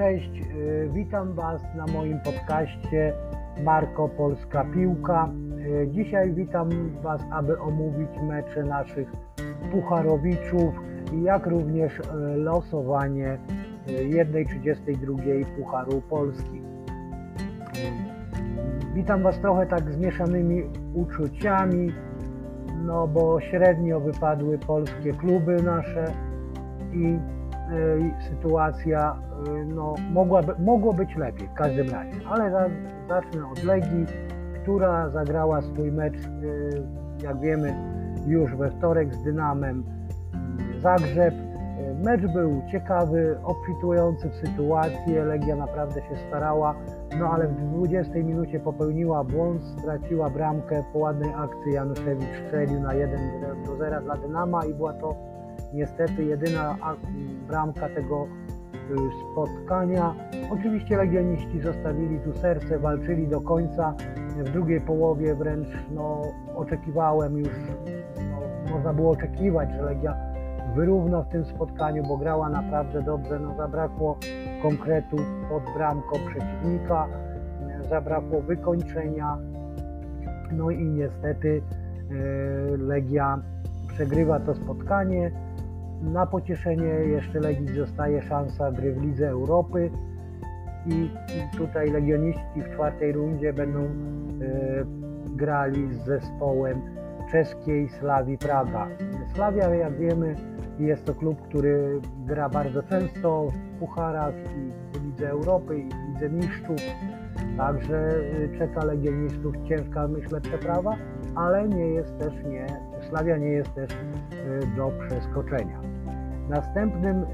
cześć. Y, Witam Was na moim podcaście Marko Polska Piłka. Y, Dzisiaj witam Was, aby omówić mecze naszych Pucharowiczów, jak również y, losowanie 1.32 Pucharu Polski. Witam Was trochę tak z mieszanymi uczuciami, no bo średnio wypadły polskie kluby nasze i sytuacja y, no, mogła, mogło być lepiej w każdym razie. Ale za, zacznę od Legii, która zagrała swój mecz, y, jak wiemy, już we wtorek z Dynamem Zagrzeb. Mecz był ciekawy, obfitujący w sytuację. Legia naprawdę się starała, no ale w 20 minucie popełniła błąd, straciła bramkę. Po ładnej akcji Januszewicz strzelił na 1 do 0 dla Dynama i była to niestety jedyna bramka tego spotkania. Oczywiście legioniści zostawili tu serce, walczyli do końca. W drugiej połowie wręcz no, oczekiwałem już, no, można było oczekiwać, że Legia wyrówna w tym spotkaniu, bo grała naprawdę dobrze. No, zabrakło konkretu pod bramką przeciwnika, zabrakło wykończenia. No i niestety Legia przegrywa to spotkanie. Na pocieszenie jeszcze Legii zostaje szansa gry w Lidze Europy i tutaj legioniści w czwartej rundzie będą e, grali z zespołem czeskiej Slawii Praga. Slawia, jak wiemy, jest to klub, który gra bardzo często w pucharach i w Lidze Europy i w Lidze Mistrzów, także czeka legionistów ciężka, myślę, przeprawa, ale nie jest też nie, Slawia nie jest też do przeskoczenia. Następnym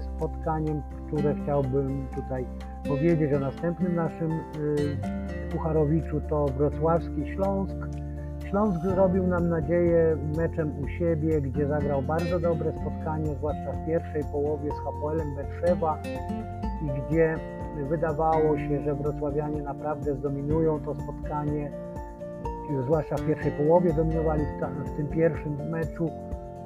spotkaniem, które chciałbym tutaj powiedzieć o następnym naszym Pucharowiczu to Wrocławski Śląsk. Śląsk zrobił nam nadzieję meczem u siebie, gdzie zagrał bardzo dobre spotkanie, zwłaszcza w pierwszej połowie z Hapoelem Berszewa i gdzie wydawało się, że wrocławianie naprawdę zdominują to spotkanie, zwłaszcza w pierwszej połowie dominowali w, tym pierwszym meczu,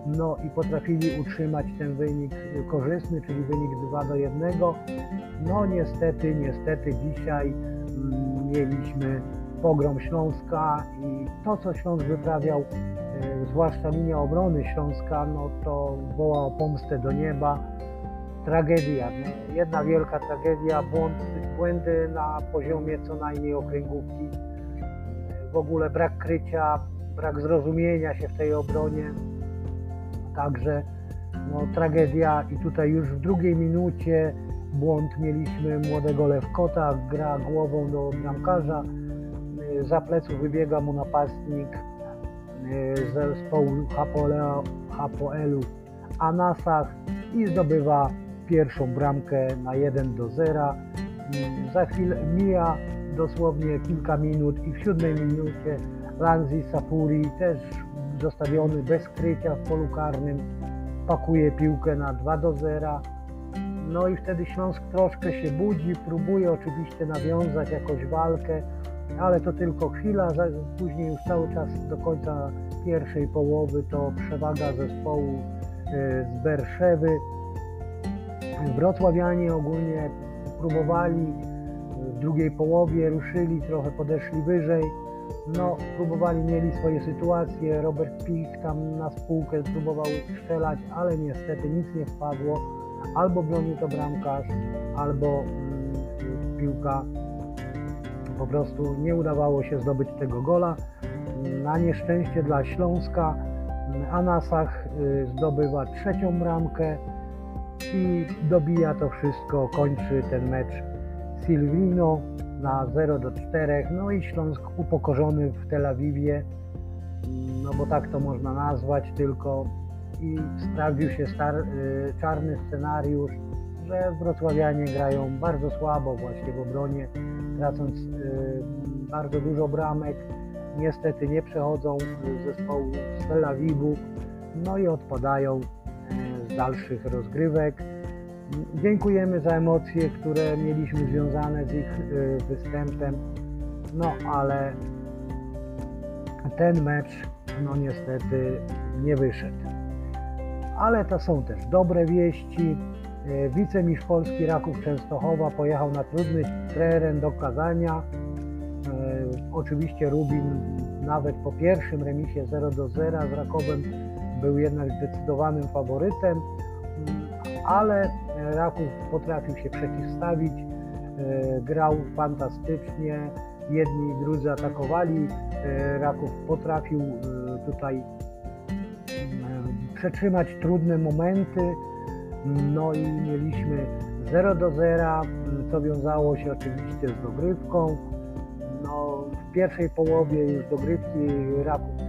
no i potrafili utrzymać ten wynik korzystny, czyli wynik 2 do 1. No niestety, niestety dzisiaj mm, mieliśmy pogrom Śląska i to, co Śląsk wyprawiał, e, zwłaszcza linia obrony Śląska, no to woła o pomstę do nieba. Tragedia, no, jedna wielka tragedia, błąd, błędy na poziomie co najmniej okręgówki, w ogóle brak krycia, brak zrozumienia się w tej obronie, także no, tragedia i tutaj już w drugiej minucie błąd mieliśmy młodego Lewkota, gra głową do bramkarza, za pleców wybiega mu napastnik z zespołu Hapoelu Anasach i zdobywa pierwszą bramkę na 1 do 0. Za chwilę mija dosłownie kilka minut i w siódmej minucie Lanzi Sapuri też zostawiony bez krycia w polu karnym pakuje piłkę na 2 do 0. No i wtedy Śląsk troszkę się budzi, próbuje oczywiście nawiązać jakąś walkę, ale to tylko chwila, później już cały czas do końca pierwszej połowy to przewaga zespołu e, z Berszewy. Wrocławianie ogólnie próbowali w drugiej połowie, ruszyli, trochę podeszli wyżej. No, próbowali, mieli swoje sytuacje. Robert Pich tam na spółkę próbował strzelać, ale niestety nic nie wpadło. Albo bronił to bramkarz, albo mm, piłka po prostu nie udawało się zdobyć tego gola. Na nieszczęście dla Śląska Anasach y, zdobywa trzecią bramkę i dobija to wszystko, kończy ten mecz Silvino na 0 do 4. No i Śląsk upokorzony w Tel Awiwie, no bo tak to można nazwać tylko i sprawdził się star, y, czarny scenariusz, że wrocławianie grają bardzo słabo właśnie w obronie, tracąc y, bardzo dużo bramek. Niestety nie przechodzą zespołu z Tel Awiwu, no i odpadają y, z dalszych rozgrywek. Dziękujemy za emocje, które mieliśmy związane z ich y, występem, no ale ten mecz no niestety nie wyszedł. Ale to są też dobre wieści. E, Wicemistrz Polski Raków Częstochowa pojechał na trudny teren do Kazania. E, Oczywiście Rubin nawet po pierwszym remisie 0 do 0 z Rakowem był jednak zdecydowanym faworytem, ale Raków potrafił się przeciwstawić, e, grał fantastycznie, jedni i drudzy atakowali, e, Raków potrafił e, tutaj przetrzymać trudne momenty, no i mieliśmy 0 do 0, co wiązało się oczywiście z dogrywką. No, w pierwszej połowie już dogrywki Raków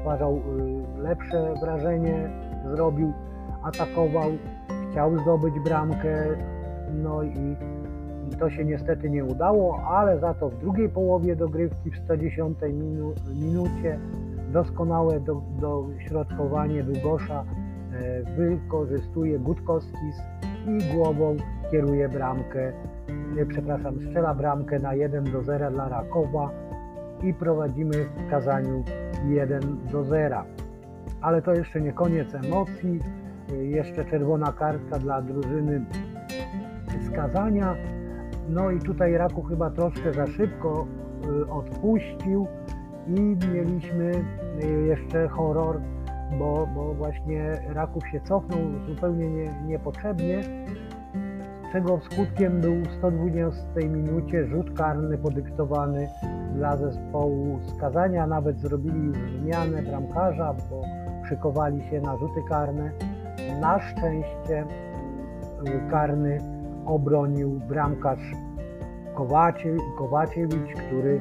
stwarzał lepsze wrażenie, zrobił, atakował, chciał zdobyć bramkę, no i to się niestety nie udało, ale za to w drugiej połowie dogrywki w 110 minu, minucie doskonałe do, dośrodkowanie Długosza e, wykorzystuje Gutkowskis i głową kieruje bramkę, nie, przepraszam, strzela bramkę na 1 do 0 dla Rakowa i prowadzimy w Kazaniu 1 do 0. Ale to jeszcze nie koniec emocji, jeszcze czerwona kartka dla drużyny z Kazania. No i tutaj Raku chyba troszkę za szybko y, odpuścił i mieliśmy y, jeszcze horror, bo, bo właśnie Raków się cofnął zupełnie nie, niepotrzebnie, czego skutkiem był w 120 minucie rzut karny podyktowany dla zespołu skazania. Nawet zrobili zmianę bramkarza, bo szykowali się na rzuty karne. Na szczęście y, karny obronił bramkarz Kowacie, Kowaciewicz, który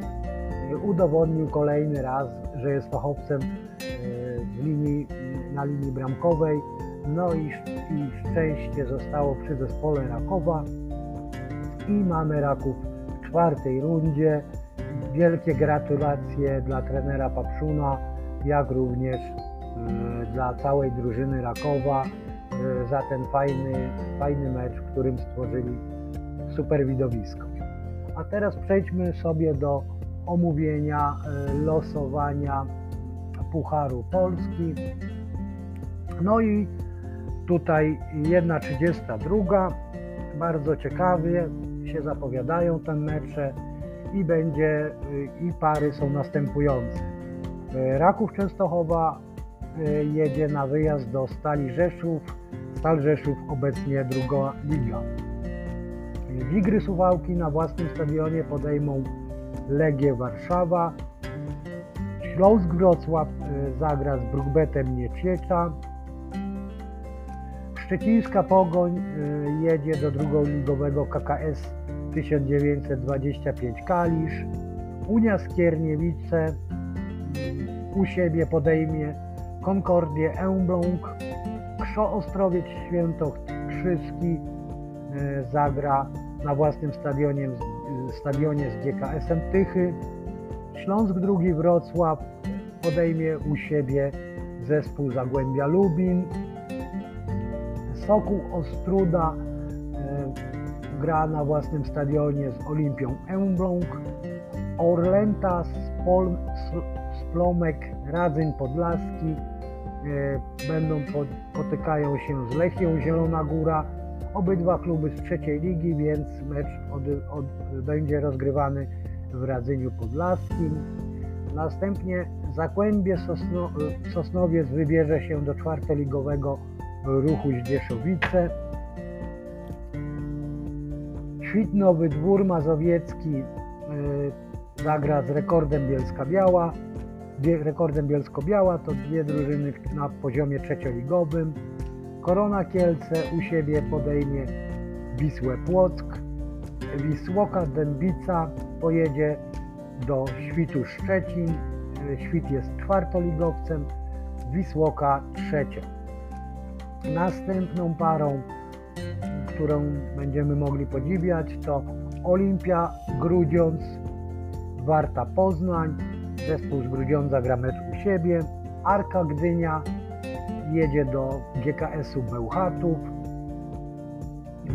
y, udowodnił kolejny raz, że jest fachowcem w linii, na linii bramkowej. No i, i szczęście zostało przy zespole Rakowa i mamy Raków w czwartej rundzie. Wielkie gratulacje dla trenera Papszuna, jak również dla całej drużyny Rakowa y, za ten fajny, fajny mecz, w którym stworzyli super widowisko. A teraz przejdźmy sobie do omówienia y, losowania Pucharu Polski. No i tutaj 1.32. Bardzo ciekawie się zapowiadają te mecze i będzie i pary są następujące. Raków Częstochowa jedzie na wyjazd do Stali Rzeszów. Stal Rzeszów obecnie druga liga. Wigry Suwałki na własnym stadionie podejmą Legię Warszawa. Śląsk Wrocław zagra z Brukbetem Nieciecza. Szczecińska Pogoń jedzie do drugoligowego KKS 1925 Kalisz. Unia Skierniewice u siebie podejmie Konkordię Elbląg. Krzo Ostrowiec Świętokrzyski zagra na własnym stadionie, stadionie z GKS-em Tychy. Śląsk II Wrocław podejmie u siebie zespół Zagłębia Lubin. Sokół Ostruda e, gra na własnym stadionie z Olimpią Elbląg. Orlęta Spol, Splomek Radzyń Podlaski e, będą potykają się z Lechią Zielona Góra. Obydwa kluby z trzeciej ligi, więc mecz od, od, będzie rozgrywany w Radzyniu Podlaskim. Następnie Zakłębie Sosno, Sosnowiec wybierze się do czwartoligowego ruchu Zdzieszowice. Świtnowy Dwór Mazowiecki zagra z rekordem Bielska Biała. Rekordem Bielsko-Biała to dwie drużyny na poziomie trzecioligowym. Korona Kielce u siebie podejmie Wisłę Płock. Wisłoka Dębica pojedzie do Świtu Szczecin. Świt jest czwartoligowcem, Wisłoka trzecia. Następną parą, którą będziemy mogli podziwiać, to Olimpia Grudziądz, Warta Poznań. Zespół z Grudziądza gra mecz u siebie. Arka Gdynia jedzie do GKS-u Bełchatów.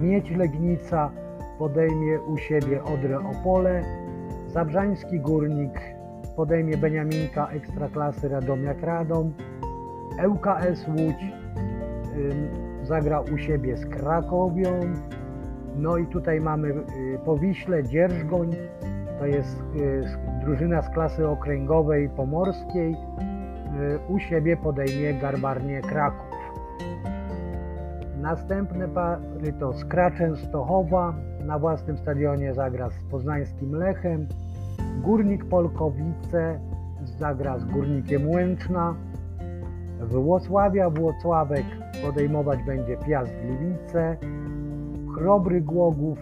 Miedź Legnica podejmie u siebie Odrę Opole. Zabrzański Górnik podejmie Beniaminka Ekstraklasy Radomiak Radom. ŁKS Łódź zagra u siebie z Krakowią. No i tutaj mamy y, Powiśle, Dzierżgoń, to jest y, drużyna z klasy okręgowej pomorskiej. Y, u siebie podejmie Garbarnie Kraków. Następne pary to Skraczeń Stochowa, na własnym stadionie zagra z poznańskim Lechem. Górnik Polkowice zagra z Górnikiem Łęczna. Włocławia Włocławek podejmować będzie Piast Gliwice. Chrobry Głogów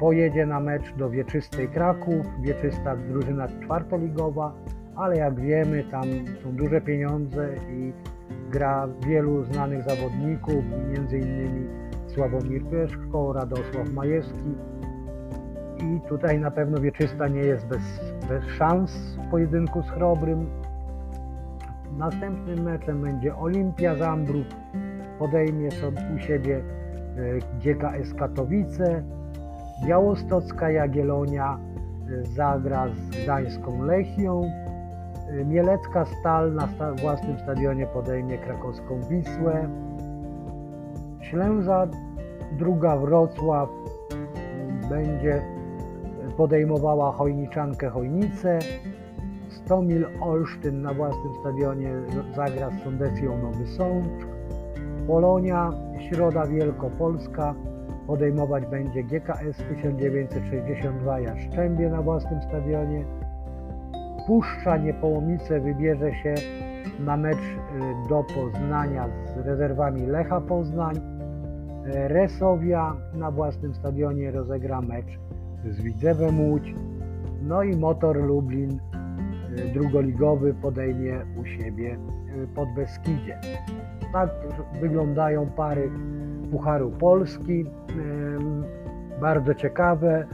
pojedzie na mecz do Wieczystej Kraków. Wieczysta drużyna czwartoligowa, ale jak wiemy tam są duże pieniądze i gra wielu znanych zawodników, innymi Sławomir Pieszko, Radosław Majewski. I tutaj na pewno Wieczysta nie jest bez, bez szans w pojedynku z Chrobrym. Następnym meczem będzie Olimpia Zambrów. Podejmie sobie u siebie GKS Katowice. Białostocka Jagiellonia e, zagra z Gdańską Lechią. E, Mielecka Stal na sta własnym stadionie podejmie krakowską Wisłę. Ślęza druga Wrocław będzie podejmowała Chojniczankę Chojnice. Stomil Olsztyn na własnym stadionie zagra z Sondecją Nowy Sącz. Polonia Środa Wielkopolska podejmować będzie GKS 1962 Jaszczębie na własnym stadionie. Puszcza Niepołomice wybierze się na mecz y, do Poznania z rezerwami Lecha Poznań. Resowia na własnym stadionie rozegra mecz z Widzewem Łódź. No i Motor Lublin y, drugoligowy podejmie u siebie y, pod Beskidzie. Tak wyglądają pary Pucharu Polski. Bardzo ciekawe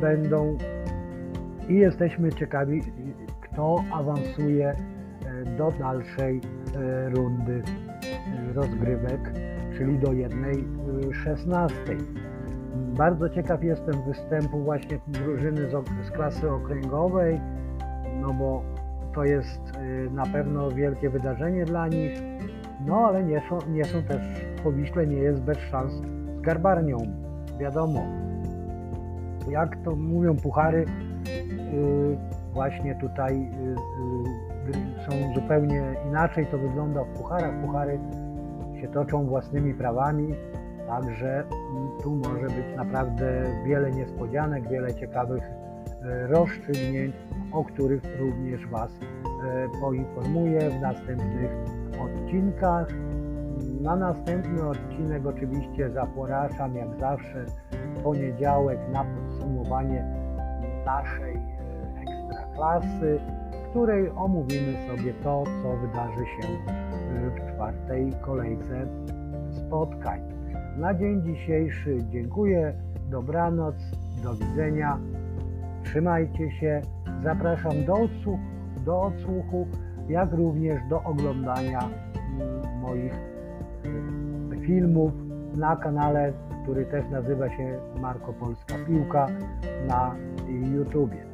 będą i jesteśmy ciekawi, kto awansuje e, do dalszej e, rundy e, rozgrywek, czyli do jednej szesnastej. Bardzo ciekaw jestem występu właśnie drużyny z, z klasy okręgowej, no bo to jest na pewno wielkie wydarzenie dla nich, no ale nie są, nie są też, Powiśle nie jest bez szans z Garbarnią, wiadomo. Jak to mówią puchary, właśnie tutaj są zupełnie inaczej to wygląda w pucharach. Puchary się toczą własnymi prawami, także tu może być naprawdę wiele niespodzianek, wiele ciekawych rozstrzygnięć, o których również Was poinformuję w następnych odcinkach. Na następny odcinek oczywiście zapraszam jak zawsze w poniedziałek na podsumowanie naszej ekstraklasy, w której omówimy sobie to, co wydarzy się w czwartej kolejce spotkań. Na dzień dzisiejszy dziękuję, dobranoc, do widzenia, trzymajcie się, zapraszam do odsłuchu, do odsłuchu jak również do oglądania moich filmów na kanale, który też nazywa się Marko Polska Piłka na YouTubie.